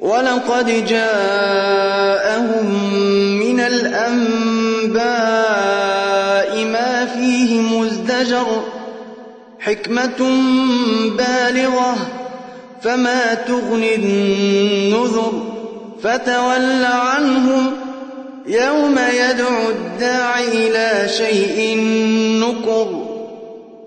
ولقد جاءهم من الأنباء ما فيه مزدجر حكمة بالغة فما تغني النذر فتول عنهم يوم يدعو الداع إلى شيء نكر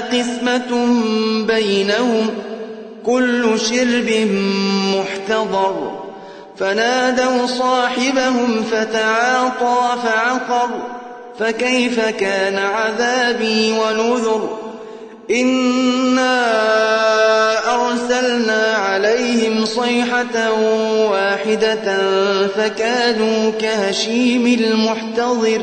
قسمة بينهم كل شرب محتضر. فنادوا صاحبهم فتعاطى فعقر فكيف كان عذابي ونذر؟ إنا أرسلنا عليهم صيحة واحدة فكانوا كهشيم المحتضر.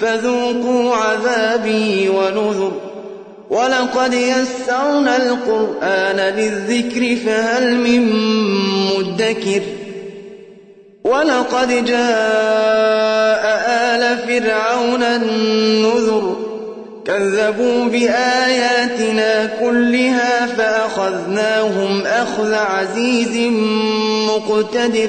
فذوقوا عذابي ونذر. ولقد يسرنا القرآن للذكر فهل من مدكر. ولقد جاء آل فرعون النذر. كذبوا بآياتنا كلها فأخذناهم أخذ عزيز مقتدر.